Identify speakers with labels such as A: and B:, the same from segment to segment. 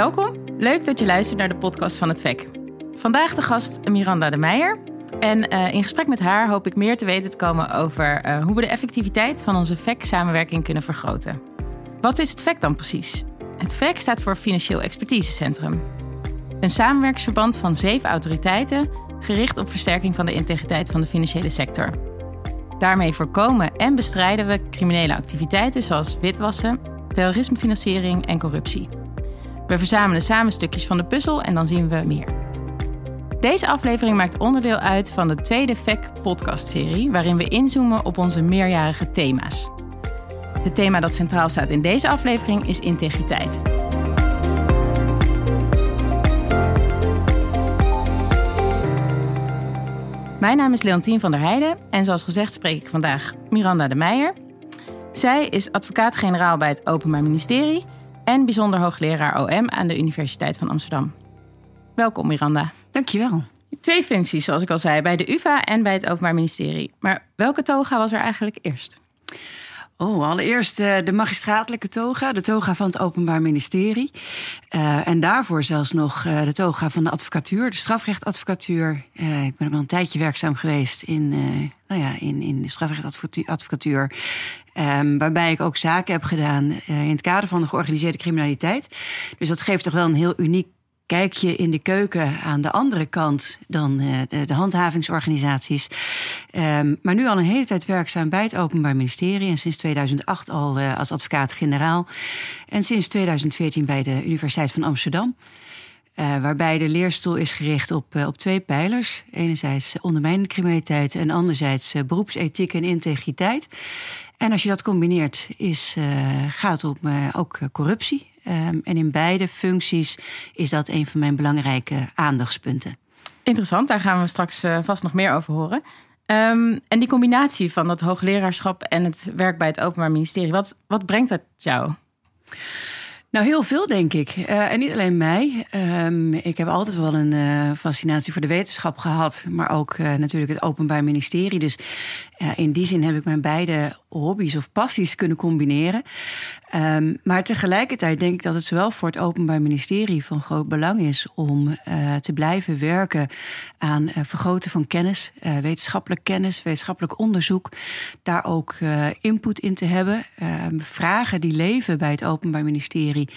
A: Welkom, leuk dat je luistert naar de podcast van het VEC. Vandaag de gast Miranda de Meijer. En uh, in gesprek met haar hoop ik meer te weten te komen over uh, hoe we de effectiviteit van onze VEC-samenwerking kunnen vergroten. Wat is het VEC dan precies? Het VEC staat voor Financieel Expertisecentrum. Een samenwerksverband van zeven autoriteiten gericht op versterking van de integriteit van de financiële sector. Daarmee voorkomen en bestrijden we criminele activiteiten zoals witwassen, terrorismefinanciering en corruptie. We verzamelen samen stukjes van de puzzel en dan zien we meer. Deze aflevering maakt onderdeel uit van de tweede VEC-podcastserie, waarin we inzoomen op onze meerjarige thema's. Het thema dat centraal staat in deze aflevering is integriteit. Mijn naam is Leontien van der Heijden en zoals gezegd spreek ik vandaag Miranda de Meijer. Zij is advocaat-generaal bij het Openbaar Ministerie en bijzonder hoogleraar OM aan de Universiteit van Amsterdam. Welkom Miranda.
B: Dankjewel.
A: Twee functies, zoals ik al zei, bij de UvA en bij het Openbaar Ministerie. Maar welke toga was er eigenlijk eerst?
B: Oh, allereerst uh, de magistraatelijke toga, de toga van het Openbaar Ministerie. Uh, en daarvoor zelfs nog uh, de toga van de advocatuur, de strafrechtadvocatuur. ik ben ook al een tijdje werkzaam geweest in, nou ja, in, in de strafrechtadvocatuur. Um, waarbij ik ook zaken heb gedaan in het kader van de georganiseerde criminaliteit. Dus dat geeft toch wel een heel uniek kijk je in de keuken aan de andere kant dan uh, de, handhavingsorganisaties. Um, maar nu al een hele tijd werkzaam bij het Openbaar Ministerie. En sinds 2008 al uh, als advocaat-generaal. En sinds 2014 bij de Universiteit van Amsterdam. Uh, waarbij de leerstoel is gericht op, op twee pijlers. Enerzijds ondermijnende criminaliteit en anderzijds beroepsethiek en integriteit. En als je dat combineert, is, gaat het om ook corruptie. Um, en in beide functies is dat een van mijn belangrijke aandachtspunten.
A: Interessant, daar gaan we straks uh, vast nog meer over horen. Um, en die combinatie van dat hoogleraarschap en het werk bij het Openbaar Ministerie, wat, wat brengt dat jou?
B: Nou, heel veel denk ik. Uh, en niet alleen mij. Um, ik heb altijd wel een uh, fascinatie voor de wetenschap gehad, maar ook uh, natuurlijk het Openbaar Ministerie. Dus in die zin heb ik mijn beide hobby's of passies kunnen combineren. Um, maar tegelijkertijd denk ik dat het zowel voor het Openbaar Ministerie van groot belang is om te blijven werken aan vergroten van kennis, wetenschappelijk kennis, wetenschappelijk onderzoek. Daar ook input in te hebben. Um, vragen die leven bij het Openbaar Ministerie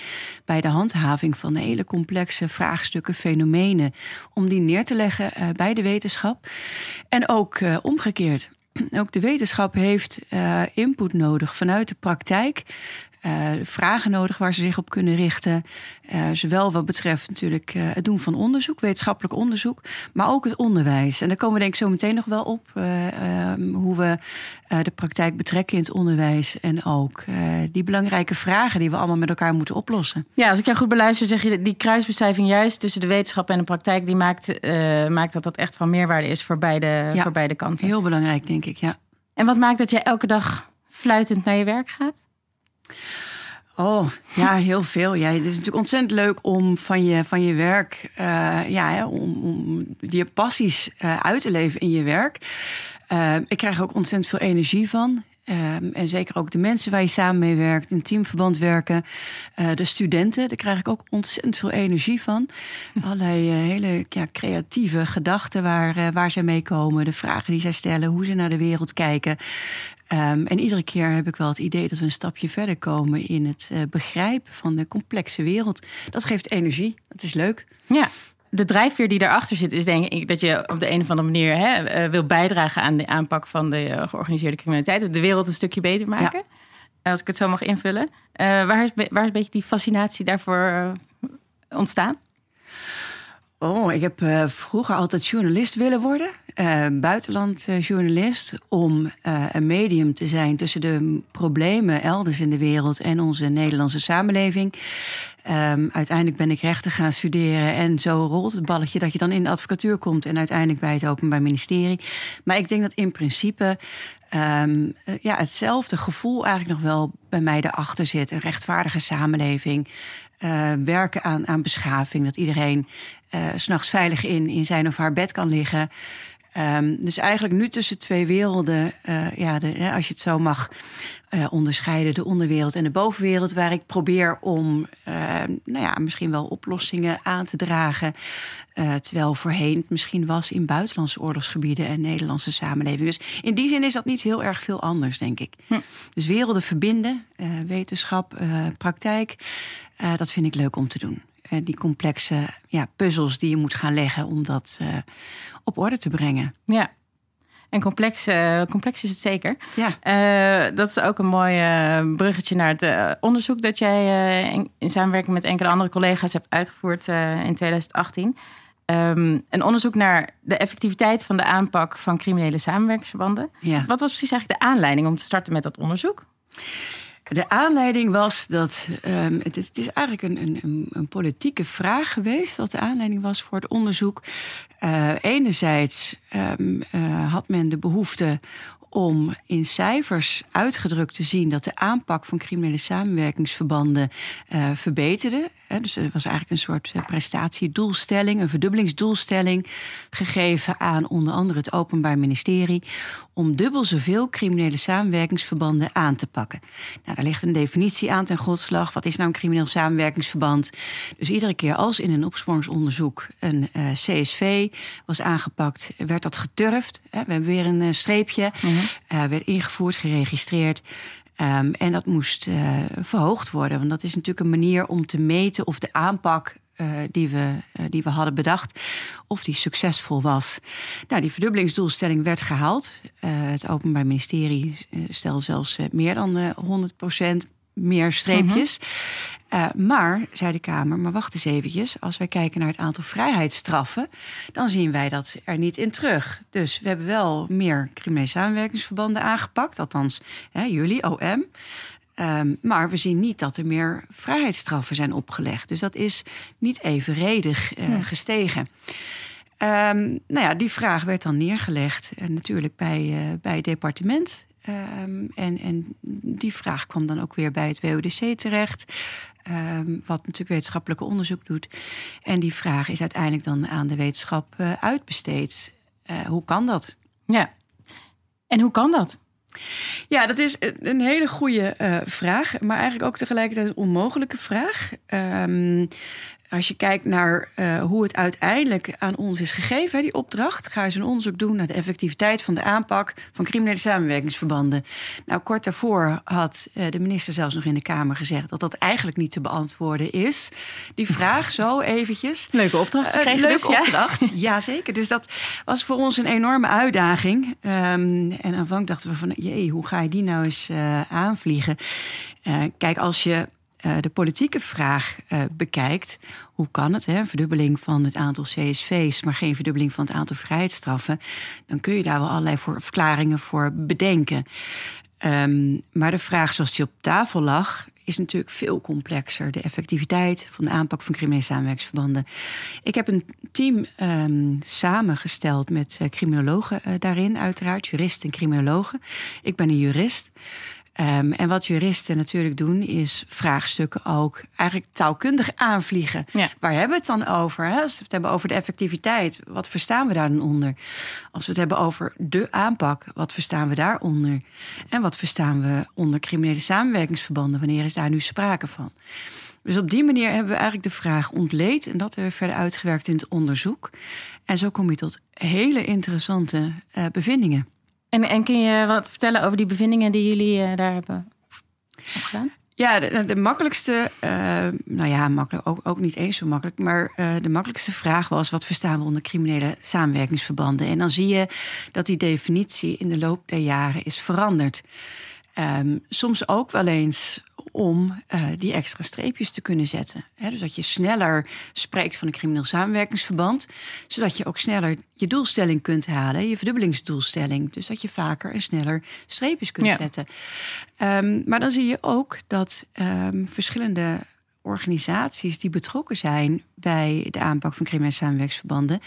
B: bij de handhaving van hele complexe vraagstukken, fenomenen, om die neer te leggen uh, bij de wetenschap. En ook uh, omgekeerd. Ook de wetenschap heeft uh, input nodig vanuit de praktijk. Uh, vragen nodig waar ze zich op kunnen richten. Uh, zowel wat betreft natuurlijk uh, het doen van onderzoek, wetenschappelijk onderzoek, maar ook het onderwijs. En daar komen we denk ik zo meteen nog wel op um, hoe we de praktijk betrekken in het onderwijs. En ook die belangrijke vragen die we allemaal met elkaar moeten oplossen.
A: Ja, als ik jou goed beluister, zeg je die kruisbeschrijving juist tussen de wetenschap en de praktijk, die maakt, maakt dat dat echt van meerwaarde is voor beide,
B: ja,
A: voor beide kanten.
B: Heel belangrijk, denk ik, ja.
A: En wat maakt dat jij elke dag fluitend naar je werk gaat?
B: Oh, ja, heel veel. Ja, het is natuurlijk ontzettend leuk om van je, van je werk, uh, ja, om, om je passies uh, uit te leven in je werk. Uh, ik krijg ook ontzettend veel energie van. En zeker ook de mensen waar je samen mee werkt, in teamverband werken. de studenten, daar krijg ik ook ontzettend veel energie van. Allerlei hele ja, creatieve gedachten waar, waar ze mee komen. De vragen die zij stellen, hoe ze naar de wereld kijken. Um, en iedere keer heb ik wel het idee dat we een stapje verder komen in het uh, begrijpen van de complexe wereld. Dat geeft energie. Dat is leuk.
A: Ja. De drijfveer die daarachter zit, is denk ik dat je op de een of andere manier hè, uh, wil bijdragen aan de aanpak van de uh, georganiseerde criminaliteit. De wereld een stukje beter maken. Ja. Als ik het zo mag invullen. waar, is, waar is een beetje die fascinatie daarvoor ontstaan?
B: Oh, ik heb uh, vroeger altijd journalist willen worden. Uh, buitenlandjournalist. om uh, een medium te zijn tussen de problemen elders in de wereld en onze Nederlandse samenleving. Um, uiteindelijk ben ik rechten gaan studeren. En zo rolt het balletje dat je dan in de advocatuur komt. En uiteindelijk bij het Openbaar Ministerie. Maar ik denk dat in principe um, ja, hetzelfde gevoel eigenlijk nog wel bij mij erachter zit. Een rechtvaardige samenleving. Werken aan, aan beschaving. Dat iedereen uh, s'nachts veilig in, in zijn of haar bed kan liggen. Ehm, dus eigenlijk nu tussen twee werelden, uh, ja, de, als je het zo mag uh, onderscheiden, de onderwereld en de bovenwereld, waar ik probeer om, uh, nou ja, misschien wel oplossingen aan te dragen. terwijl voorheen het misschien was in buitenlandse oorlogsgebieden en Nederlandse samenleving. Dus in die zin is dat niet heel erg veel anders, denk ik. Hm. Dus werelden verbinden, wetenschap, praktijk, dat vind ik leuk om te doen. Die complexe ja, puzzels die je moet gaan leggen om dat op orde te brengen.
A: Ja, en complex, uh, complex is het zeker.
B: Ja.
A: Uh, dat is ook een mooi uh, bruggetje naar het onderzoek dat jij in, in, samenwerking met enkele andere collega's hebt uitgevoerd in 2018. Um, ehm, een onderzoek naar de effectiviteit van de aanpak van criminele samenwerkingsverbanden.
B: Ja.
A: Wat was precies eigenlijk de aanleiding om te starten met dat onderzoek?
B: De aanleiding was dat. Um, het, is, het, is, eigenlijk een, een, een, politieke vraag geweest. Dat de aanleiding was voor het onderzoek. Uh, enerzijds um, uh, had men de behoefte om in cijfers uitgedrukt te zien dat de aanpak van criminele samenwerkingsverbanden uh, verbeterde. Dus er was eigenlijk een soort eh, prestatiedoelstelling, een verdubbelingsdoelstelling gegeven aan onder andere het Openbaar Ministerie om dubbel zoveel criminele samenwerkingsverbanden aan te pakken. Nou, daar ligt een definitie aan ten grondslag. Wat is nou een crimineel samenwerkingsverband? Dus iedere keer als in een opsporingsonderzoek een uh, eh, CSV was aangepakt, werd dat geturfd. We hebben weer een streepje, mm werd ingevoerd, geregistreerd. Um, en dat moest uh, verhoogd worden. Want dat is natuurlijk een manier om te meten of de aanpak uh, die, we, uh, die we hadden bedacht, of die succesvol was. Nou, die verdubbelingsdoelstelling werd gehaald. het Openbaar Ministerie stelde zelfs meer dan 100 meer streepjes. Uh, maar, zei de Kamer, maar wacht eens eventjes. Als wij kijken naar het aantal vrijheidsstraffen... dan zien wij dat er niet in terug. Dus we hebben wel meer criminele samenwerkingsverbanden aangepakt. Althans, hè, jullie, OM. Um, ehm, maar we zien niet dat er meer vrijheidsstraffen zijn opgelegd. Dus dat is niet evenredig uh, gestegen. Um, nou ja, die vraag werd dan neergelegd. En natuurlijk bij, uh, bij het departement. Um, en, en die vraag kwam dan ook weer bij het WODC terecht. Um, wat natuurlijk wetenschappelijk onderzoek doet. En die vraag is uiteindelijk dan aan de wetenschap uh, uitbesteed. Uh, hoe kan dat?
A: Ja. En hoe kan dat?
B: Ja, dat is een hele goede uh, vraag, maar eigenlijk ook tegelijkertijd een onmogelijke vraag. Um, als je kijkt naar uh, hoe het uiteindelijk aan ons is gegeven, die opdracht, ga eens een onderzoek doen naar de effectiviteit van de aanpak van criminele samenwerkingsverbanden. Nou, kort daarvoor had uh, de minister zelfs nog in de Kamer gezegd dat dat eigenlijk niet te beantwoorden is. Die vraag zo eventjes.
A: Leuke opdracht
B: uh,
A: leuke
B: dus, opdracht, ja. ja. zeker. Dus dat was voor ons een enorme uitdaging. Um, en aanvankelijk dachten we van, jee, hoe ga je die nou eens aanvliegen? kijk, als je uh, de politieke vraag uh, bekijkt, hoe kan het, hè, verdubbeling van het aantal CSV's, maar geen verdubbeling van het aantal vrijheidsstraffen, dan kun je daar wel allerlei voor, verklaringen voor bedenken. Um, maar de vraag zoals die op tafel lag, is natuurlijk veel complexer. De effectiviteit van de aanpak van criminele samenwerkingsverbanden. Ik heb een team um, samengesteld met uh, criminologen daarin, uiteraard, juristen en criminologen. Ik ben een jurist. Um, en wat juristen natuurlijk doen, is vraagstukken ook eigenlijk taalkundig aanvliegen.
A: Ja.
B: Waar hebben we het dan over? Hè? Als we het hebben over de effectiviteit, wat verstaan we daar dan onder? Als we het hebben over de aanpak, wat verstaan we daaronder? En wat verstaan we onder criminele samenwerkingsverbanden? Wanneer is daar nu sprake van? Dus op die manier hebben we eigenlijk de vraag ontleed en dat hebben we verder uitgewerkt in het onderzoek. En zo kom je tot hele interessante uh, bevindingen.
A: En, en kun je wat vertellen over die bevindingen die jullie uh, daar hebben gedaan?
B: Ja, de, makkelijkste, uh, nou ja, makkelijk, ook, ook niet eens zo makkelijk, maar uh, de makkelijkste vraag was: wat verstaan we onder criminele samenwerkingsverbanden? En dan zie je dat die definitie in de loop der jaren is veranderd. Um, soms ook wel eens om uh, die extra streepjes te kunnen zetten. dus dat je sneller spreekt van een crimineel samenwerkingsverband, zodat je ook sneller je doelstelling kunt halen, je verdubbelingsdoelstelling. Dus dat je vaker en sneller streepjes kunt ja. zetten. Um, maar dan zie je ook dat um, verschillende organisaties die betrokken zijn bij de aanpak van criminele samenwerkingsverbanden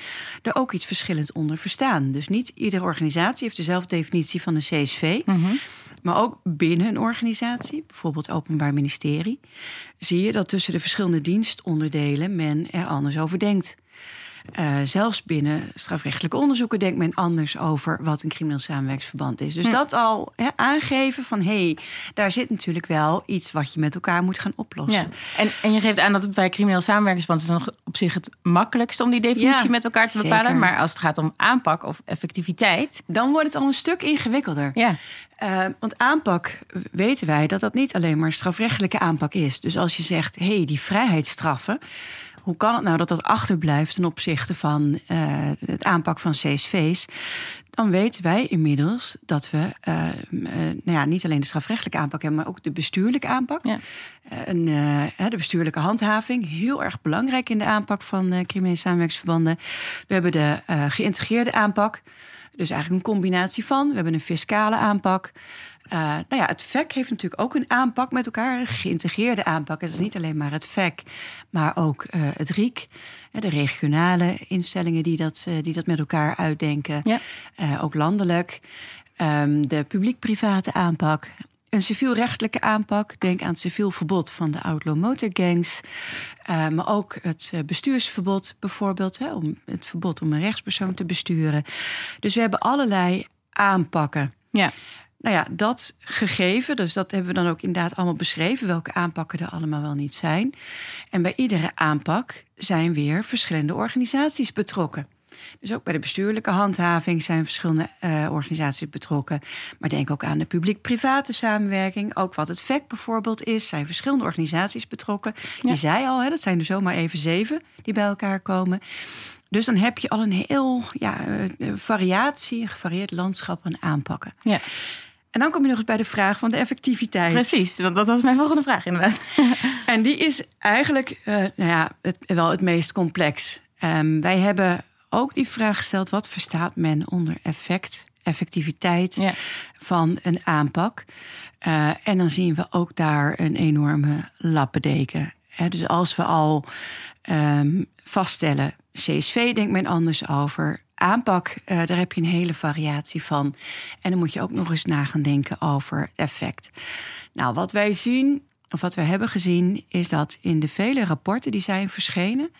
B: er ook iets verschillend onder verstaan. Dus niet iedere organisatie heeft dezelfde definitie van een CSV. Mm -hmm. Maar ook binnen een organisatie, bijvoorbeeld Openbaar Ministerie, zie je dat tussen de verschillende dienstonderdelen men er anders over denkt. Uh, zelfs binnen strafrechtelijke onderzoeken denkt men anders over wat een crimineel samenwerksverband is. Dus hm. dat al aangeven van hé, hey, daar zit natuurlijk wel iets wat je met elkaar moet gaan oplossen. Ja.
A: En, en je geeft aan dat het bij crimineel samenwerksverband is dan op zich het makkelijkste om die definitie met elkaar te bepalen. Maar als het gaat om aanpak of effectiviteit,
B: dan wordt het al een stuk ingewikkelder. Ja. Uh, want aanpak weten wij dat dat niet alleen maar strafrechtelijke aanpak is. Dus als je zegt, hé, hey, die vrijheidsstraffen, hoe kan het nou dat dat achterblijft ten opzichte van uh, het aanpak van CSV's? Dan weten wij inmiddels dat we uh, nou ja, niet alleen de strafrechtelijke aanpak hebben, maar ook de bestuurlijke aanpak. Ja. De bestuurlijke handhaving, heel erg belangrijk in de aanpak van criminele samenwerksverbanden. We hebben de geïntegreerde aanpak. Dus eigenlijk een combinatie van. We hebben een fiscale aanpak. Uh, nou ja, het VEC heeft natuurlijk ook een aanpak met elkaar, een geïntegreerde aanpak. Het is niet alleen maar het VEC, maar ook uh, het RIek, de regionale instellingen die dat, uh, die dat met elkaar uitdenken. Ja. ook landelijk. Um, de publiek-private aanpak. Een civielrechtelijke aanpak. Denk aan het civiel verbod van de outlaw motor gangs. Uh, maar ook het eh, bestuursverbod bijvoorbeeld. Hè, om het verbod om een rechtspersoon te besturen. Dus we hebben allerlei aanpakken. Ja. Nou ja, dat gegeven, dus dat hebben we dan ook inderdaad allemaal beschreven, welke aanpakken er allemaal wel niet zijn. En bij iedere aanpak zijn weer verschillende organisaties betrokken. Dus ook bij de bestuurlijke handhaving zijn verschillende uh, organisaties betrokken. Maar denk ook aan de publiek-private samenwerking. Ook wat het VEC bijvoorbeeld is, zijn verschillende organisaties betrokken. Ja. Je zei al, hè, dat zijn er zomaar even zeven die bij elkaar komen. Dus dan heb je al een heel ja, eh, variatie, een gevarieerd landschap aan aanpakken. Ja. En dan kom je nog eens bij de vraag van de effectiviteit.
A: Precies, want dat was mijn volgende vraag inderdaad.
B: en die is eigenlijk uh, nou ja, het, wel het meest complex. Um, wij hebben ook die vraag gesteld: wat verstaat men onder effect, effectiviteit van een aanpak? Uh, en dan zien we ook daar een enorme lappendeken. dus als we al um, vaststellen, CSV denkt men anders over. Aanpak, uh, daar heb je een hele variatie van. En dan moet je ook nog eens na gaan denken over effect. Nou, wat wij zien, of wat we hebben gezien, is dat in de vele rapporten die zijn verschenen,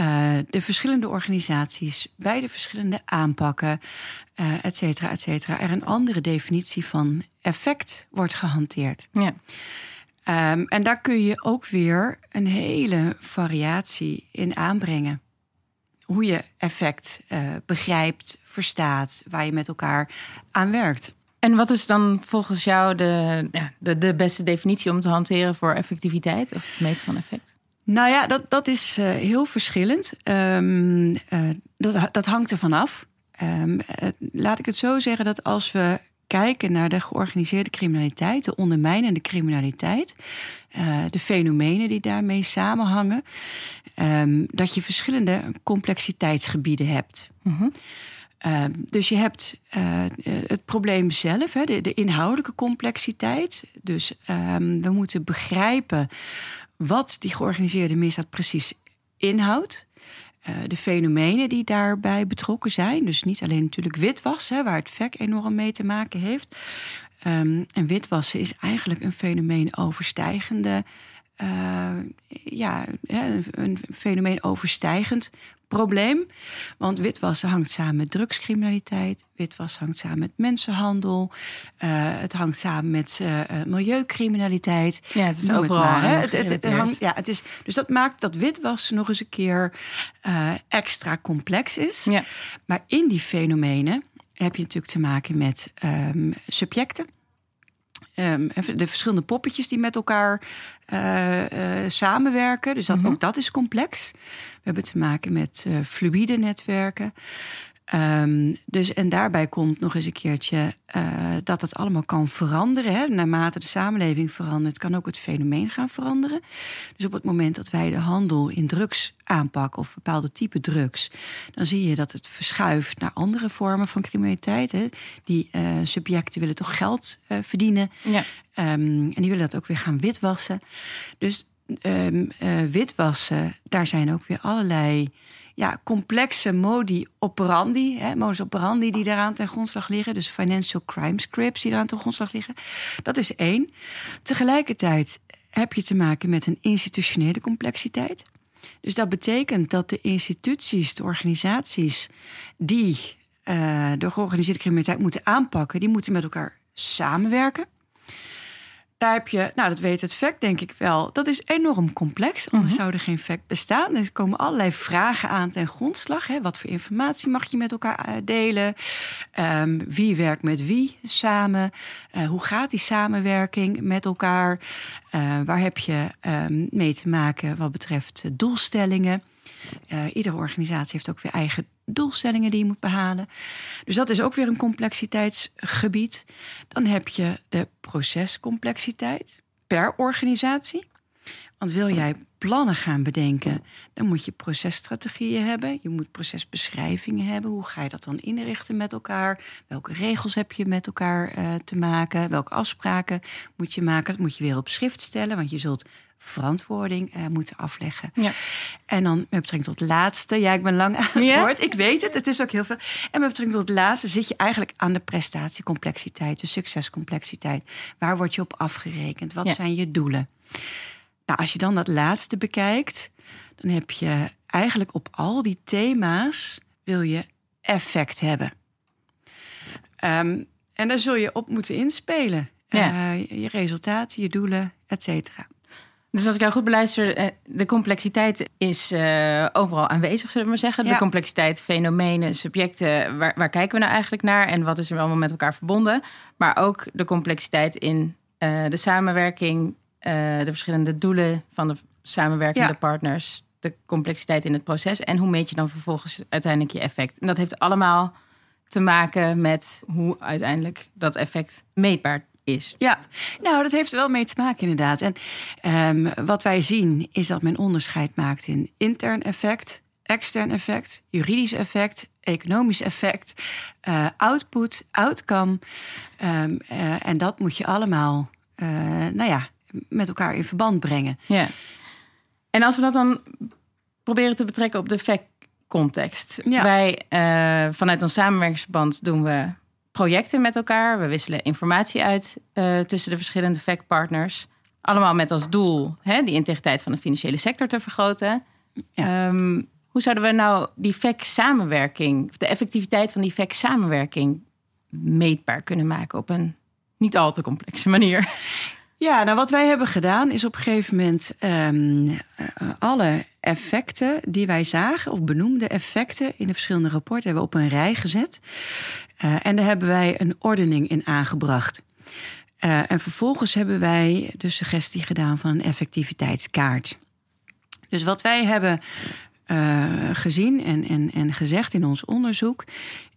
B: uh, de verschillende organisaties bij de verschillende aanpakken, uh, et cetera, et cetera, er een andere definitie van effect wordt gehanteerd. Ja. Um, en daar kun je ook weer een hele variatie in aanbrengen. Hoe je effect uh, begrijpt, verstaat, waar je met elkaar aan werkt.
A: En wat is dan volgens jou de, ja, de, de beste definitie om te hanteren voor effectiviteit of het meten van effect?
B: Nou ja, dat, dat is uh, heel verschillend. Um, uh, dat, dat hangt er vanaf. Um, uh, laat ik het zo zeggen dat als we kijken naar de georganiseerde criminaliteit, de ondermijnende criminaliteit, de fenomenen die daarmee samenhangen, um, dat je verschillende complexiteitsgebieden hebt. Mm -hmm. Uh, dus je hebt uh, het probleem zelf, hè, de, de, inhoudelijke complexiteit. Dus um, we moeten begrijpen wat die georganiseerde misdaad precies inhoudt. Uh, de fenomenen die daarbij betrokken zijn. Dus niet alleen natuurlijk witwassen, waar het VEC enorm mee te maken heeft. Um, en witwassen is eigenlijk een fenomeen overstijgende. Uh, ja, een fenomeen overstijgend probleem. Want witwassen hangt samen met drugscriminaliteit. Witwassen hangt samen met mensenhandel. Uh, het hangt samen met uh, milieucriminaliteit.
A: Ja, het is Noem overal. Het, maar,
B: het, het, hangt, ja, het is, dus dat maakt dat witwassen nog eens een keer uh, extra complex is. Ja. Maar in die fenomenen heb je natuurlijk te maken met um, subjecten. Um, de verschillende poppetjes die met elkaar uh, uh, samenwerken. Dus dat, mm -hmm. ook dat is complex. We hebben te maken met uh, fluïde netwerken. Um, dus, en daarbij komt nog eens een keertje uh, dat het allemaal kan veranderen. Hè. Naarmate de samenleving verandert, kan ook het fenomeen gaan veranderen. Dus op het moment dat wij de handel in drugs aanpakken of bepaalde type drugs, dan zie je dat het verschuift naar andere vormen van criminaliteit. Hè. Die uh, subjecten willen toch geld uh, verdienen. Ja. Um, en die willen dat ook weer gaan witwassen. Dus um, witwassen, daar zijn ook weer allerlei ja, complexe modi operandi, hè, modus operandi die daaraan ten grondslag liggen. Dus financial crime scripts die daaraan ten grondslag liggen. Dat is één. Tegelijkertijd heb je te maken met een institutionele complexiteit. Dus dat betekent dat de instituties, de organisaties die uh, de georganiseerde criminaliteit moeten aanpakken, die moeten met elkaar samenwerken. Daar heb je, nou dat weet het FACT denk ik wel, dat is enorm complex. Anders mhm. zou er geen FACT bestaan. Er komen allerlei vragen aan ten grondslag. Hè. Wat voor informatie mag je met elkaar eh, delen? Um, wie werkt met wie samen? Uh, hoe gaat die samenwerking met elkaar? Uh, waar heb je um, mee te maken wat betreft doelstellingen? Uh, iedere organisatie heeft ook weer eigen doelstellingen die je moet behalen. Dus dat is ook weer een complexiteitsgebied. Dan heb je de procescomplexiteit per organisatie. Want wil jij plannen gaan bedenken, dan moet je processtrategieën hebben. Je moet procesbeschrijvingen hebben. Hoe ga je dat dan inrichten met elkaar? Welke regels heb je met elkaar uh, te maken? Welke afspraken moet je maken? Dat moet je weer op schrift stellen, want je zult verantwoording uh, moeten afleggen. Ja. En dan met betrekking tot het laatste, ja, ik ben lang aan het woord, ik weet het, het is ook heel veel. En met betrekking tot het laatste zit je eigenlijk aan de prestatiecomplexiteit, de succescomplexiteit. Waar word je op afgerekend? Wat zijn je doelen? Nou, als je dan dat laatste bekijkt, dan heb je eigenlijk op al die thema's wil je effect hebben. Um, en daar zul je op moeten inspelen. Ja. Uh, je resultaten, je doelen, et cetera.
A: Dus als ik jou goed beluister, eh, de complexiteit is uh, overal aanwezig, zullen we maar zeggen. De complexiteit, fenomenen, subjecten, waar, waar, kijken we nou eigenlijk naar en wat is er allemaal met elkaar verbonden? Maar ook de complexiteit in uh, de samenwerking, de verschillende doelen van de samenwerkende partners, de complexiteit in het proces en hoe meet je dan vervolgens uiteindelijk je effect. En dat heeft allemaal te maken met hoe uiteindelijk dat effect meetbaar is.
B: Ja, nou, dat heeft er wel mee te maken inderdaad. En um, wat wij zien is dat men onderscheid maakt in intern effect, extern effect, juridisch effect, economisch effect, uh, output, outcome. Um, uh, en dat moet je allemaal, uh, nou ja, met elkaar in verband brengen.
A: Ja. En als we dat dan proberen te betrekken op de fact-context. Ja. Wij, vanuit ons samenwerkingsverband doen we projecten met elkaar. We wisselen informatie uit uh, tussen de verschillende FAC-partners. Allemaal met als doel hè, die integriteit van de financiële sector te vergroten. Um, hoe zouden we nou die FAC-samenwerking, de effectiviteit van die FAC-samenwerking meetbaar kunnen maken op een niet al te complexe manier?
B: Ja, nou wat wij hebben gedaan is op een gegeven moment um, alle effecten die wij zagen, of benoemde effecten in de verschillende rapporten, hebben we op een rij gezet. Uh, en daar hebben wij een ordening in aangebracht. Uh, en vervolgens hebben wij de suggestie gedaan van een effectiviteitskaart. Dus wat wij hebben gezien en, en, en gezegd in ons onderzoek,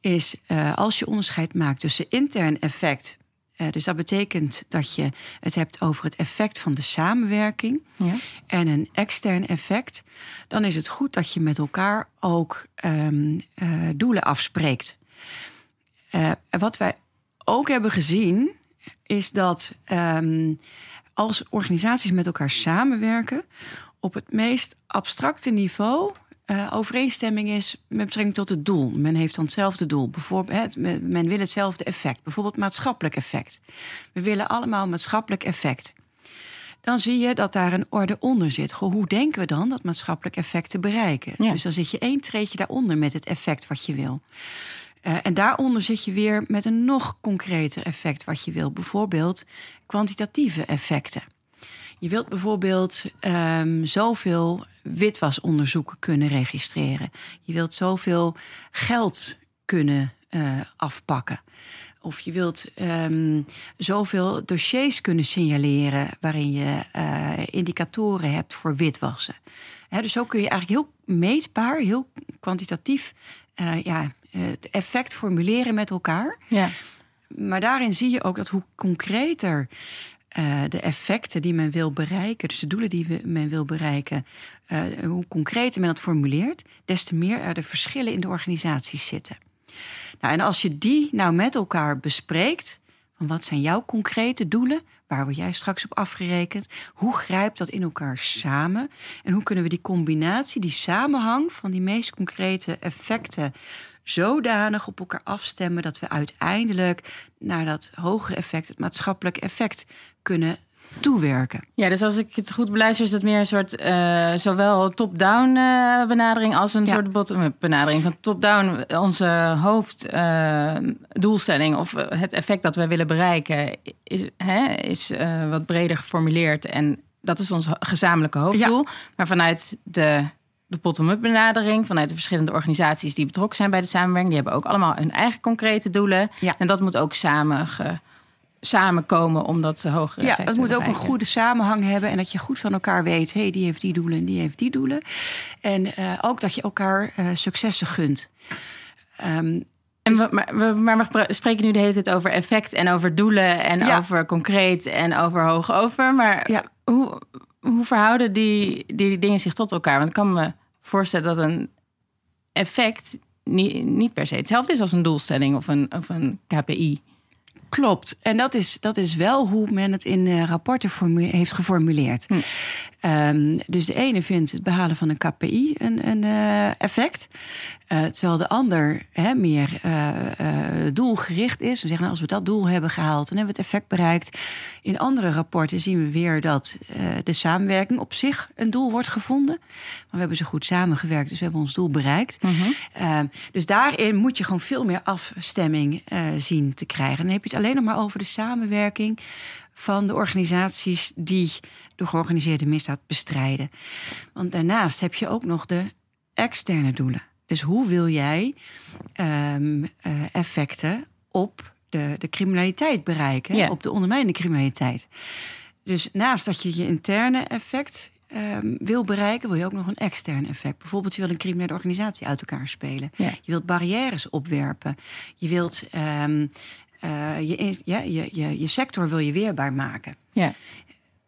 B: is als je onderscheid maakt tussen intern effect uh, dus dat betekent dat je het hebt over het effect van de samenwerking ja. en een extern effect. Dan is het goed dat je met elkaar ook um, uh, doelen afspreekt. Uh, wat wij ook hebben gezien is dat um, als organisaties met elkaar samenwerken, op het meest abstracte niveau uh, overeenstemming is met betrekking tot het doel. Men heeft dan hetzelfde doel. Bijvoorbeeld, men wil hetzelfde effect. Bijvoorbeeld maatschappelijk effect. We willen allemaal maatschappelijk effect. Dan zie je dat daar een orde onder zit. Goh, hoe denken we dan dat maatschappelijk effect te bereiken? Dus dan zit je één treetje daaronder met het effect wat je wil. Uh, en daaronder zit je weer met een nog concreter effect wat je wil. Bijvoorbeeld kwantitatieve effecten. Je wilt bijvoorbeeld um, zoveel witwasonderzoeken kunnen registreren. Je wilt zoveel geld kunnen uh, afpakken. Of je wilt um, zoveel dossiers kunnen signaleren waarin je uh, indicatoren hebt voor witwassen. He, dus zo kun je eigenlijk heel meetbaar, heel kwantitatief uh, ja, het effect formuleren met elkaar. Ja. Maar daarin zie je ook dat hoe concreter uh, de effecten die men wil bereiken, dus de doelen die men wil bereiken, uh, hoe concreter men dat formuleert, des te meer er de verschillen in de organisaties zitten. Nou, en als je die nou met elkaar bespreekt, van wat zijn jouw concrete doelen, waar word jij straks op afgerekend, hoe grijpt dat in elkaar samen en hoe kunnen we die combinatie, die samenhang van die meest concrete effecten zodanig op elkaar afstemmen dat we uiteindelijk naar dat hogere effect, het maatschappelijk effect, kunnen toewerken.
A: Ja, dus als ik het goed beluister, is het meer een soort uh, zowel top-down uh, benadering als een soort bottom-up benadering. Van top-down, onze hoofddoelstelling uh, of het effect dat we willen bereiken, is, hè, is wat breder geformuleerd. En dat is ons gezamenlijke hoofddoel. Ja. Maar vanuit de de bottom-up benadering vanuit de verschillende organisaties die betrokken zijn bij de samenwerking. Die hebben ook allemaal hun eigen concrete doelen. Ja. En dat moet ook samen ge, samenkomen om dat hogere
B: Ja, het moet ook een goede samenhang hebben en dat je goed van elkaar weet, hé, hey, die heeft die doelen en die heeft die doelen. En uh, ook dat je elkaar uh, successen gunt.
A: Um, en dus- we, maar, we, maar we spreken nu de hele tijd over effect en over doelen en ja. over concreet en over hoog over. Maar ja. hoe, hoe verhouden die, die dingen zich tot elkaar? Want ik kan me voorstellen dat een effect niet, niet per se hetzelfde is als een doelstelling of een, of een KPI.
B: Klopt. En dat is, dat is wel hoe men het in uh, rapporten heeft geformuleerd. Hm. Um, dus de ene vindt het behalen van een KPI een, een uh, effect. Uh, terwijl de ander hè, meer doelgericht is. We zeggen, nou, als we dat doel hebben gehaald, dan hebben we het effect bereikt. In andere rapporten zien we weer dat de samenwerking op zich een doel wordt gevonden. Maar we hebben zo goed samengewerkt, dus we hebben ons doel bereikt. Mm -hmm. dus daarin moet je gewoon veel meer afstemming zien te krijgen. dan heb je het alleen nog maar over de samenwerking van de organisaties die de georganiseerde misdaad bestrijden. Want daarnaast heb je ook nog de externe doelen. Dus hoe wil jij um, uh, effecten op de, de criminaliteit bereiken, op de ondermijnende criminaliteit? Dus naast dat je je interne effect um, wil bereiken, wil je ook nog een extern effect. Bijvoorbeeld, je wil een criminele organisatie uit elkaar spelen. Je wilt barrières opwerpen. Je wilt um, uh, je, ja, je, je, je sector wil je weerbaar maken.
A: Ja.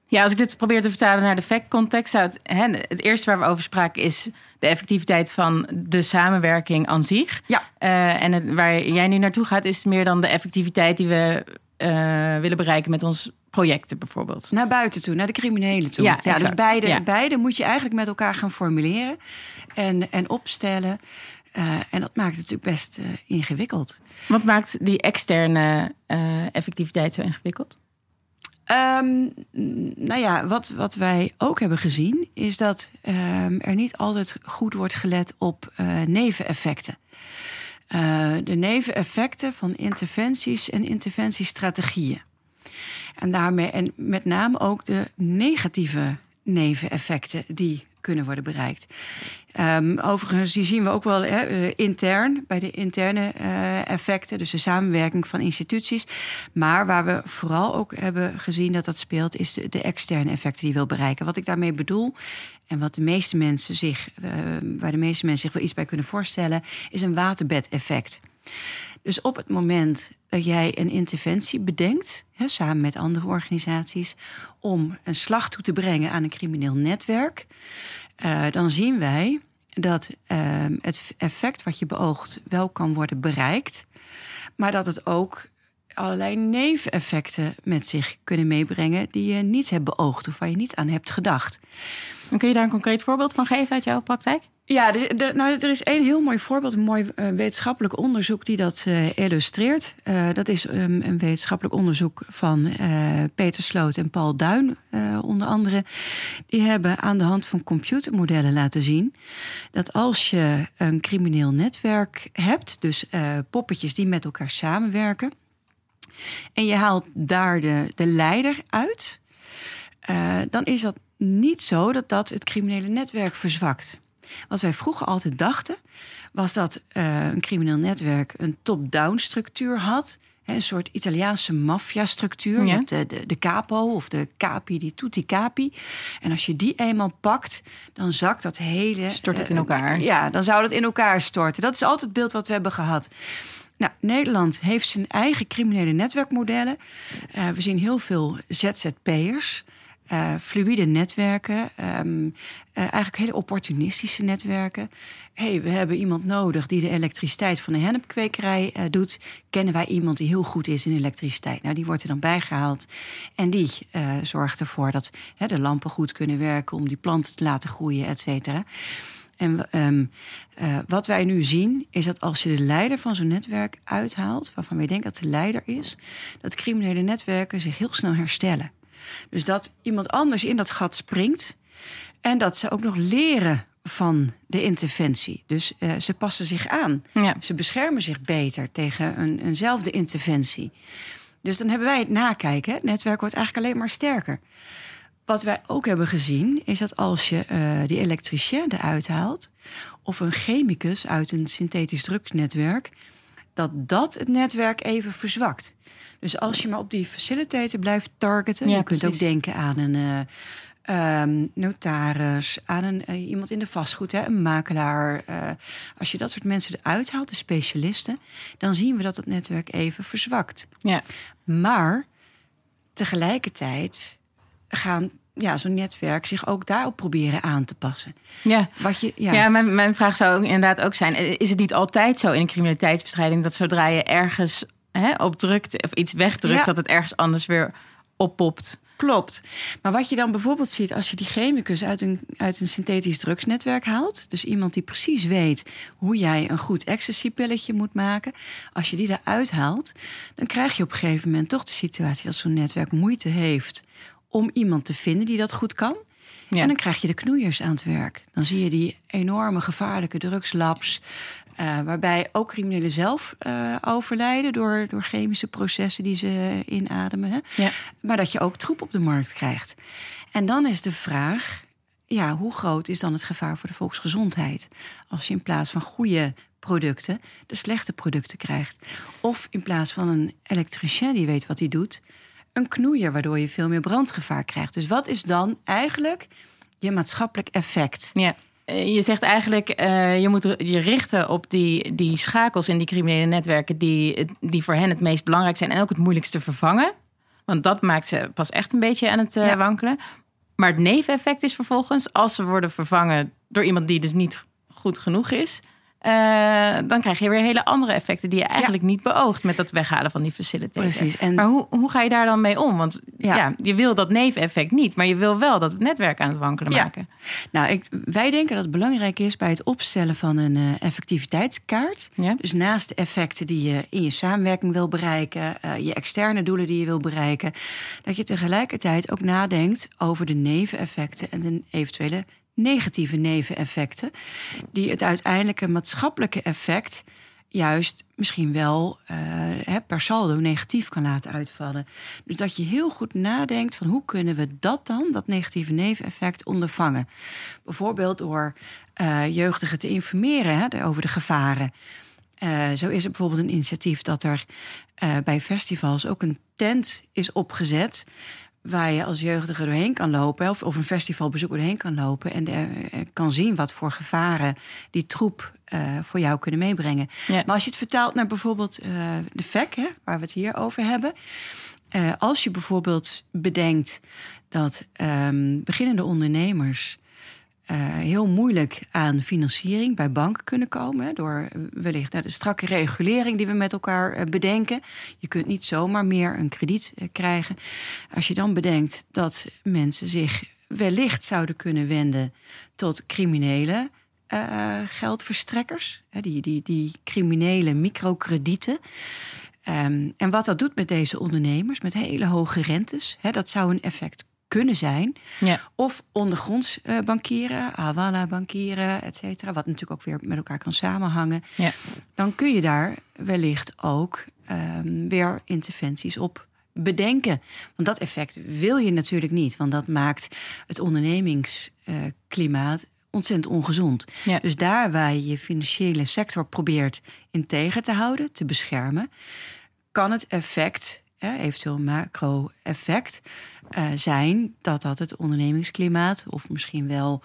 A: Ja, als ik dit probeer te vertalen naar de fact-context, zou het, hè, het eerste waar we over spraken is de effectiviteit van de samenwerking aan zich. Ja. Uh, en het, waar jij nu naartoe gaat, is meer dan de effectiviteit die we uh, willen bereiken met ons projecten bijvoorbeeld.
B: Naar buiten toe, naar de criminelen toe. Ja, ja dus beide, ja. beide moet je eigenlijk met elkaar gaan formuleren en, en opstellen. Uh, en dat maakt het natuurlijk best ingewikkeld.
A: Wat maakt die externe effectiviteit zo ingewikkeld?
B: Um, nou ja, wat, wat wij ook hebben gezien, is dat um, er niet altijd goed wordt gelet op neveneffecten. de neveneffecten van interventies en interventiestrategieën. En daarmee, en met name ook de negatieve neveneffecten die kunnen worden bereikt. Um, overigens, zien we ook wel eh, intern, bij de interne uh, effecten, dus de samenwerking van instituties. Maar waar we vooral ook hebben gezien dat dat speelt, is de, de externe effecten die wil bereiken. Wat ik daarmee bedoel, en wat de meeste mensen zich, uh, waar de meeste mensen zich wel iets bij kunnen voorstellen, is een waterbedeffect. Dus op het moment dat jij een interventie bedenkt, hè, samen met andere organisaties, om een slag toe te brengen aan een crimineel netwerk, uh, dan zien wij dat uh, het effect wat je beoogt wel kan worden bereikt, maar dat het ook allerlei neveneffecten met zich kunnen meebrengen die je niet hebt beoogd of waar je niet aan hebt gedacht.
A: Kun je daar een concreet voorbeeld van geven uit jouw praktijk?
B: Ja, dus, de, nou, er is één heel mooi voorbeeld, een mooi uh, wetenschappelijk onderzoek die dat uh, illustreert. Uh, dat is um, een wetenschappelijk onderzoek van Peter Sloot en Paul Duin, onder andere. Die hebben aan de hand van computermodellen laten zien dat als je een crimineel netwerk hebt, dus poppetjes die met elkaar samenwerken, en je haalt daar de, de leider uit, dan is dat niet zo dat dat het criminele netwerk verzwakt. Wat wij vroeger altijd dachten, was dat uh, een crimineel netwerk een top-down structuur had. een soort Italiaanse maffia-structuur. Ja. Je hebt de, de, de, capo of de capi, die tutti capi. En als je die eenmaal pakt, dan zakt dat hele...
A: Stort het in elkaar.
B: Uh, ja, dan zou dat in elkaar storten. Dat is altijd het beeld wat we hebben gehad. Nou, Nederland heeft zijn eigen criminele netwerkmodellen. Uh, we zien heel veel ZZP'ers uh, fluïde netwerken, um, uh, eigenlijk hele opportunistische netwerken. hey, we hebben iemand nodig die de elektriciteit van de hennepkwekerij uh, doet. Kennen wij iemand die heel goed is in elektriciteit? Nou, die wordt er dan bijgehaald. En die zorgt ervoor dat de lampen goed kunnen werken om die planten te laten groeien, et cetera. En um, wat wij nu zien, is dat als je de leider van zo'n netwerk uithaalt, waarvan wij denken dat de leider is, dat criminele netwerken zich heel snel herstellen. Dus dat iemand anders in dat gat springt en dat ze ook nog leren van de interventie. Dus uh, ze passen zich aan.
A: Ja.
B: Ze beschermen zich beter tegen een, eenzelfde interventie. Dus dan hebben wij het nakijken. Het netwerk wordt eigenlijk alleen maar sterker. Wat wij ook hebben gezien is dat als je uh, die elektricien eruit haalt, of een chemicus uit een synthetisch drugsnetwerk, dat dat het netwerk even verzwakt. Dus als je maar op die facilitator blijft targeten,
A: Ja,
B: je kunt ook denken aan een eh, ehm, notaris, aan een, eh, iemand in de vastgoed, hè, een makelaar. eh, als je dat soort mensen eruit haalt, de specialisten, dan zien we dat het netwerk even verzwakt.
A: Ja.
B: Maar tegelijkertijd gaan ja, zo'n netwerk zich ook daarop proberen aan te passen.
A: Ja.
B: Wat je, ja,
A: Ja, mijn, mijn vraag zou ook inderdaad ook zijn: is het niet altijd zo in criminaliteitsbestrijding dat zodra je ergens hè, op drukt of iets wegdrukt,
B: Ja.
A: dat het ergens anders weer oppopt?
B: Klopt. Maar wat je dan bijvoorbeeld ziet als je die chemicus uit een, uit een synthetisch drugsnetwerk haalt, dus iemand die precies weet hoe jij een goed ecstasy-pilletje moet maken, als je die eruit haalt, dan krijg je op een gegeven moment toch de situatie dat zo'n netwerk moeite heeft om iemand te vinden die dat goed kan.
A: Ja.
B: En dan krijg je de knoeiers aan het werk. Dan zie je die enorme gevaarlijke drugslabs. eh, waarbij ook criminelen zelf eh, overlijden door, door chemische processen die ze inademen. Hè?
A: Ja.
B: Maar dat je ook troep op de markt krijgt. En dan is de vraag: ja, hoe groot is dan het gevaar voor de volksgezondheid? Als je in plaats van goede producten de slechte producten krijgt. Of in plaats van een elektricien die weet wat hij doet, een knoeier, waardoor je veel meer brandgevaar krijgt. Dus wat is dan eigenlijk je maatschappelijk effect?
A: Ja. Eh, Je zegt eigenlijk, eh, je moet je richten op die, die schakels in die criminele netwerken die, die voor hen het meest belangrijk zijn en ook het moeilijkst te vervangen. Want dat maakt ze pas echt een beetje aan het eh,
B: Ja.
A: wankelen. Maar het neveneffect is vervolgens, als ze worden vervangen door iemand die dus niet goed genoeg is, eh, dan krijg je weer hele andere effecten die je eigenlijk niet beoogt met dat weghalen van die facilitator.
B: Precies, en-
A: Maar hoe, hoe ga je daar dan mee om? Want ja.
B: Ja.
A: je wil dat neveneffect niet, maar je wil wel dat netwerk aan het wankelen
B: Ja.
A: maken.
B: Nou, ik, wij denken dat het belangrijk is bij het opstellen van een eh, effectiviteitskaart. Dus naast de effecten die je in je samenwerking wil bereiken, eh, je externe doelen die je wil bereiken, dat je tegelijkertijd ook nadenkt over de neveneffecten en de eventuele negatieve neveneffecten, die het uiteindelijke maatschappelijke effect juist misschien wel hè, per saldo negatief kan laten uitvallen. Dus dat je heel goed nadenkt van hoe kunnen we dat dan, dat negatieve neveneffect, ondervangen. Bijvoorbeeld door eh, jeugdigen te informeren hè, over de gevaren. Eh, zo is er bijvoorbeeld een initiatief dat er bij festivals ook een tent is opgezet. Waar je als jeugdige doorheen kan lopen, of, of een festivalbezoeker doorheen kan lopen. En eh, kan zien wat voor gevaren die troep eh, voor jou kunnen meebrengen.
A: Ja.
B: Maar als je het vertaalt naar bijvoorbeeld eh, de VEC, hè, waar we het hier over hebben. Als je bijvoorbeeld bedenkt dat ehm, beginnende ondernemers eh, heel moeilijk aan financiering bij banken kunnen komen. Door wellicht nou, de strakke regulering die we met elkaar eh, bedenken. Je kunt niet zomaar meer een krediet eh, krijgen. Als je dan bedenkt dat mensen zich wellicht zouden kunnen wenden tot criminele eh, geldverstrekkers. Die, die, die criminele microkredieten. Ehm, en wat dat doet met deze ondernemers, met hele hoge rentes, hè, dat zou een effect kunnen zijn.
A: Ja.
B: Of ondergronds eh, bankieren, Awala bankieren, et cetera. Wat natuurlijk ook weer met elkaar kan samenhangen.
A: Ja.
B: Dan kun je daar wellicht ook ehm, weer interventies op bedenken. Want dat effect wil je natuurlijk niet. Want dat maakt het ondernemingsklimaat ontzettend ongezond.
A: Ja.
B: Dus daar waar je je financiële sector probeert in tegen te houden, te beschermen, kan het effect, hè, eventueel macro-effect, eh, zijn dat dat het ondernemingsklimaat of misschien wel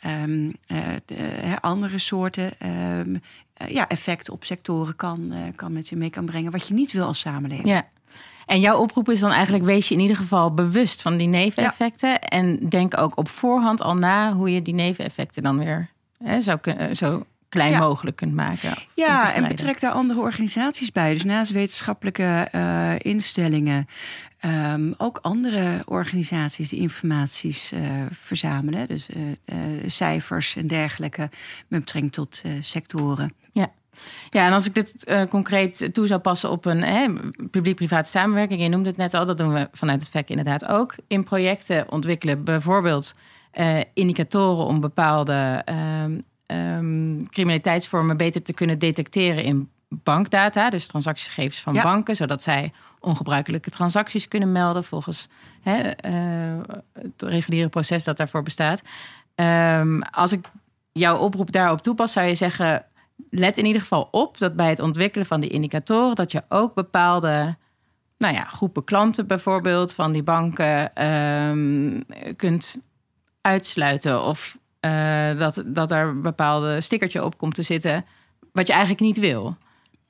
B: ehm, eh, de, andere soorten ehm, eh, ja, effecten op sectoren kan, eh, kan met zich mee kan brengen, wat je niet wil als samenleving.
A: Ja. En jouw oproep is dan eigenlijk: wees je in ieder geval bewust van die neveneffecten. En denk ook op voorhand al na hoe je die neveneffecten dan weer hè, zo, kun- eh, zo klein
B: Ja.
A: mogelijk kunt maken.
B: Ja, en betrek daar andere organisaties bij. Dus naast wetenschappelijke eh, instellingen, ehm, ook andere organisaties die informaties eh, verzamelen. Dus eh, cijfers en dergelijke met betrekking tot sectoren.
A: Ja. Ja, en als ik dit uh, concreet toe zou passen op een publiek-private samenwerking, je noemde het net al, dat doen we vanuit het VEC inderdaad ook. In projecten ontwikkelen bijvoorbeeld uh, indicatoren om bepaalde um, criminaliteitsvormen beter te kunnen detecteren in bankdata, dus transactiegegevens van banken, zodat zij ongebruikelijke transacties kunnen melden volgens hè, uh, het reguliere proces dat daarvoor bestaat. Um, als ik jouw oproep daarop toepas, zou je zeggen: let in ieder geval op dat bij het ontwikkelen van die indicatoren, dat je ook bepaalde nou ja, groepen klanten bijvoorbeeld van die banken um, kunt uitsluiten. Of dat, dat er een bepaalde stickertje op komt te zitten, wat je eigenlijk niet wil.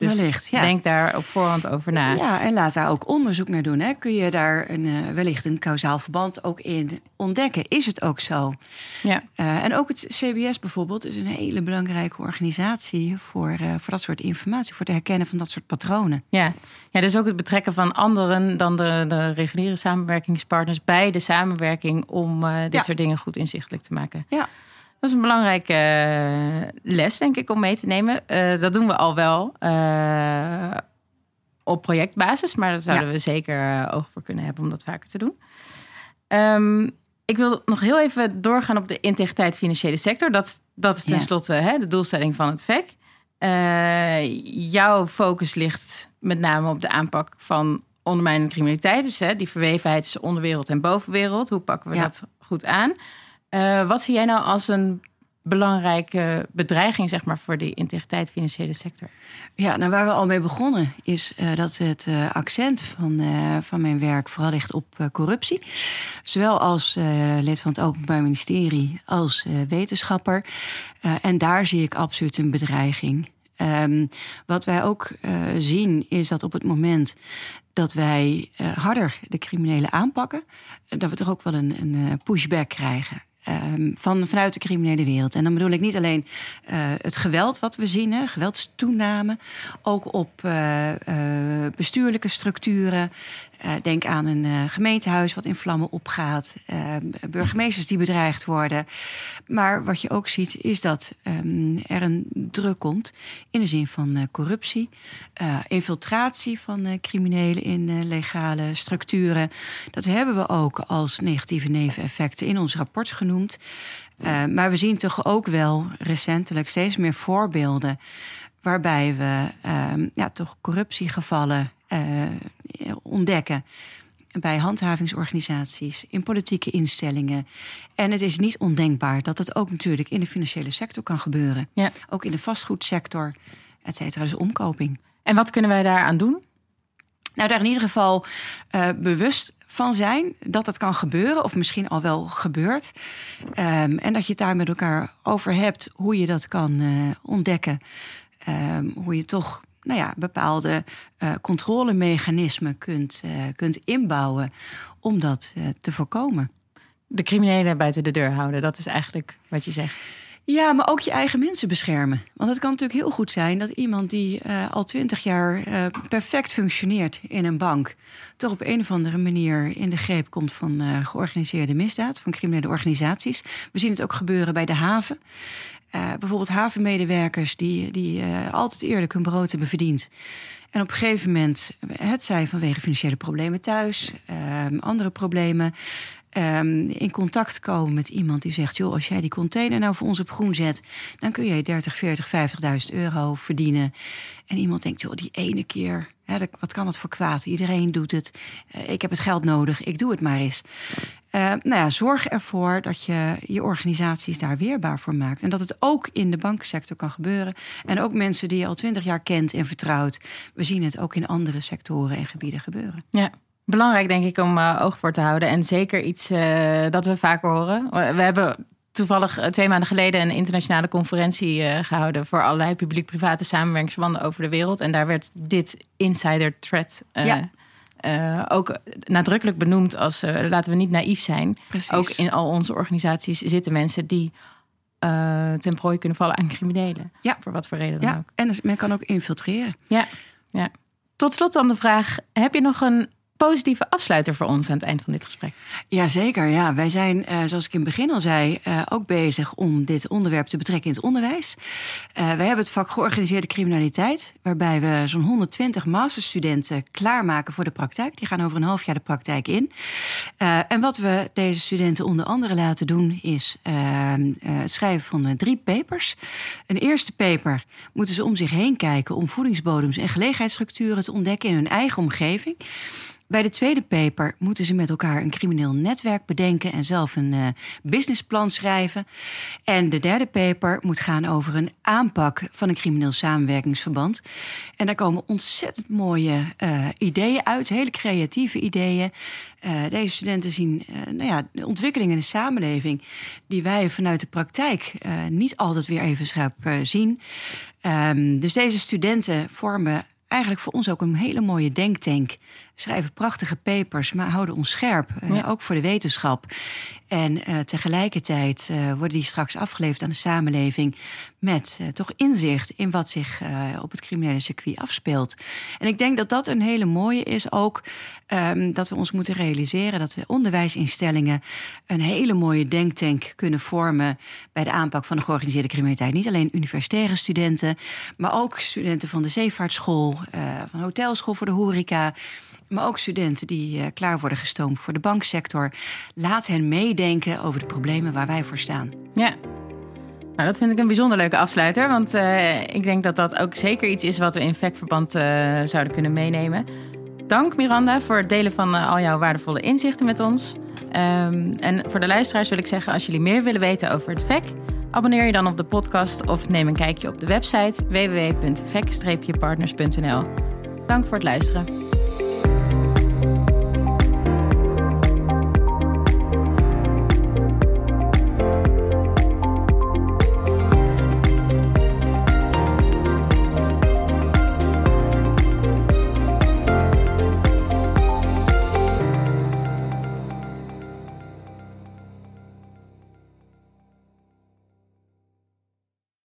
A: Dus wellicht, ja. denk daar op voorhand over na.
B: Ja, en laat daar ook onderzoek naar doen. Hè. Kun je daar een, uh, wellicht een kausaal verband ook in ontdekken? Is het ook zo? Ja. Uh, en ook het CBS bijvoorbeeld is een hele belangrijke organisatie voor, uh, voor dat soort informatie, voor het herkennen van dat soort patronen.
A: Ja, ja dus ook het betrekken van anderen dan de, de reguliere samenwerkingspartners bij de samenwerking om dit soort dingen goed inzichtelijk te maken. Ja. Dat is een belangrijke eh, les, denk ik, om mee te nemen. Uh, dat doen we al wel uh, op projectbasis, maar daar zouden we zeker oog voor kunnen hebben om dat vaker te doen. Um, ik wil nog heel even doorgaan op de integriteit financiële sector. Dat, dat is tenslotte ja. hè, de doelstelling van het VEC. jouw focus ligt met name op de aanpak van ondermijnende criminaliteit. Dus hè, die verwevenheid tussen onderwereld en bovenwereld. Hoe pakken we dat goed aan? Uh, wat zie jij nou als een belangrijke bedreiging zeg maar, voor die integriteit financiële sector?
B: Ja, nou waar we al mee begonnen is uh, dat het uh, accent van, van mijn werk vooral ligt op corruptie. Zowel als lid van het Openbaar Ministerie als wetenschapper. en daar zie ik absoluut een bedreiging. Um, wat wij ook zien is dat op het moment dat wij harder de criminelen aanpakken, dat we toch ook wel een, een pushback krijgen. Um, van, vanuit de criminele wereld. En dan bedoel ik niet alleen uh, het geweld wat we zien, hè, geweldstoename, ook op uh, uh, bestuurlijke structuren, uh, denk aan een uh, gemeentehuis wat in vlammen opgaat, uh, burgemeesters die bedreigd worden. Maar wat je ook ziet is dat um, er een druk komt in de zin van corruptie, infiltratie van criminelen in legale structuren. Dat hebben we ook als negatieve neveneffecten in ons rapport genoemd. maar we zien toch ook wel recentelijk steeds meer voorbeelden waarbij we um, ja, toch corruptiegevallen ontdekken bij handhavingsorganisaties, in politieke instellingen. En het is niet ondenkbaar dat het ook natuurlijk in de financiële sector kan gebeuren. Ja. Ook in de vastgoedsector, et cetera. Dus omkoping.
A: En wat kunnen wij daaraan doen?
B: Nou, daar in ieder geval uh, bewust van zijn dat het kan gebeuren, of misschien al wel gebeurt. Um, en dat je het daar met elkaar over hebt hoe je dat kan uh, ontdekken. Um, hoe je toch nou ja, bepaalde uh, controlemechanismen kunt, uh, kunt inbouwen om dat uh, te voorkomen.
A: De criminelen buiten de deur houden, dat is eigenlijk wat je zegt.
B: Ja, maar ook je eigen mensen beschermen. Want het kan natuurlijk heel goed zijn dat iemand die uh, al twintig jaar uh, perfect functioneert in een bank, toch op een of andere manier in de greep komt van uh, georganiseerde misdaad, van criminele organisaties. We zien het ook gebeuren bij de haven. Uh, bijvoorbeeld havenmedewerkers die, die uh, altijd eerlijk hun brood hebben verdiend. En op een gegeven moment, het zij vanwege financiële problemen thuis, uh, andere problemen, um, in contact komen met iemand die zegt: joh, als jij die container nou voor ons op groen zet, dan kun je 30, 40, 50.000 euro verdienen. En iemand denkt: joh, die ene keer, hè, wat kan het voor kwaad? Iedereen doet het. Uh, ik heb het geld nodig, ik doe het maar eens. Uh, nou ja, zorg ervoor dat je je organisaties daar weerbaar voor maakt. En dat het ook in de bankensector kan gebeuren. En ook mensen die je al twintig jaar kent en vertrouwt. We zien het ook in andere sectoren en gebieden gebeuren.
A: Ja. Belangrijk denk ik om uh, oog voor te houden. En zeker iets dat we vaker horen. We hebben toevallig twee maanden geleden een internationale conferentie uh, gehouden voor allerlei publiek-private samenwerkingsverbanden over de wereld. En daar werd dit insider threat ja. Uh, ook nadrukkelijk benoemd als laten we niet naïef zijn. Precies. Ook in al onze organisaties zitten mensen die ten prooi kunnen vallen aan criminelen. Ja. Voor wat voor reden dan
B: ja.
A: ook.
B: En men kan ook infiltreren.
A: Ja. ja. Tot slot dan de vraag: heb je nog een positieve afsluiter voor ons aan het eind van dit gesprek.
B: Jazeker, ja. Wij zijn, uh, zoals ik in het begin al zei, uh, ook bezig om dit onderwerp te betrekken in het onderwijs. Uh, wij hebben het vak georganiseerde criminaliteit, waarbij we zo'n 120 masterstudenten klaarmaken voor de praktijk. Die gaan over een half jaar de praktijk in. en wat we deze studenten onder andere laten doen, is ehm, het schrijven van drie papers. Een eerste paper moeten ze om zich heen kijken om voedingsbodems en gelegenheidsstructuren te ontdekken in hun eigen omgeving. Bij de tweede paper moeten ze met elkaar een crimineel netwerk bedenken en zelf een uh, businessplan schrijven. En de derde paper moet gaan over een aanpak van een crimineel samenwerkingsverband. En daar komen ontzettend mooie uh, ideeën uit, hele creatieve ideeën. Uh, deze studenten zien nou ja, de ontwikkelingen in de samenleving die wij vanuit de praktijk niet altijd weer even scherp zien. Um, dus deze studenten vormen eigenlijk voor ons ook een hele mooie denktank. Schrijven prachtige papers, maar houden ons scherp. Ja. ook voor de wetenschap. En uh, tegelijkertijd uh, worden die straks afgeleverd aan de samenleving met toch inzicht in wat zich op het criminele circuit afspeelt. En ik denk dat dat een hele mooie is ook um, dat we ons moeten realiseren dat de onderwijsinstellingen een hele mooie denktank kunnen vormen bij de aanpak van de georganiseerde criminaliteit. Niet alleen universitaire studenten, maar ook studenten van de zeevaartschool, van hotelschool voor de horeca. Maar ook studenten die uh, klaar worden gestoomd voor de banksector. Laat hen meedenken over de problemen waar wij voor staan.
A: Ja. Nou, dat vind ik een bijzonder leuke afsluiter. Want uh, ik denk dat dat ook zeker iets is wat we in VEC-verband uh, zouden kunnen meenemen. Dank Miranda voor het delen van al jouw waardevolle inzichten met ons. Um, en voor de luisteraars wil ik zeggen, als jullie meer willen weten over het VEC... abonneer je dan op de podcast of neem een kijkje op de website www.vec-partners.nl. Dank voor het luisteren.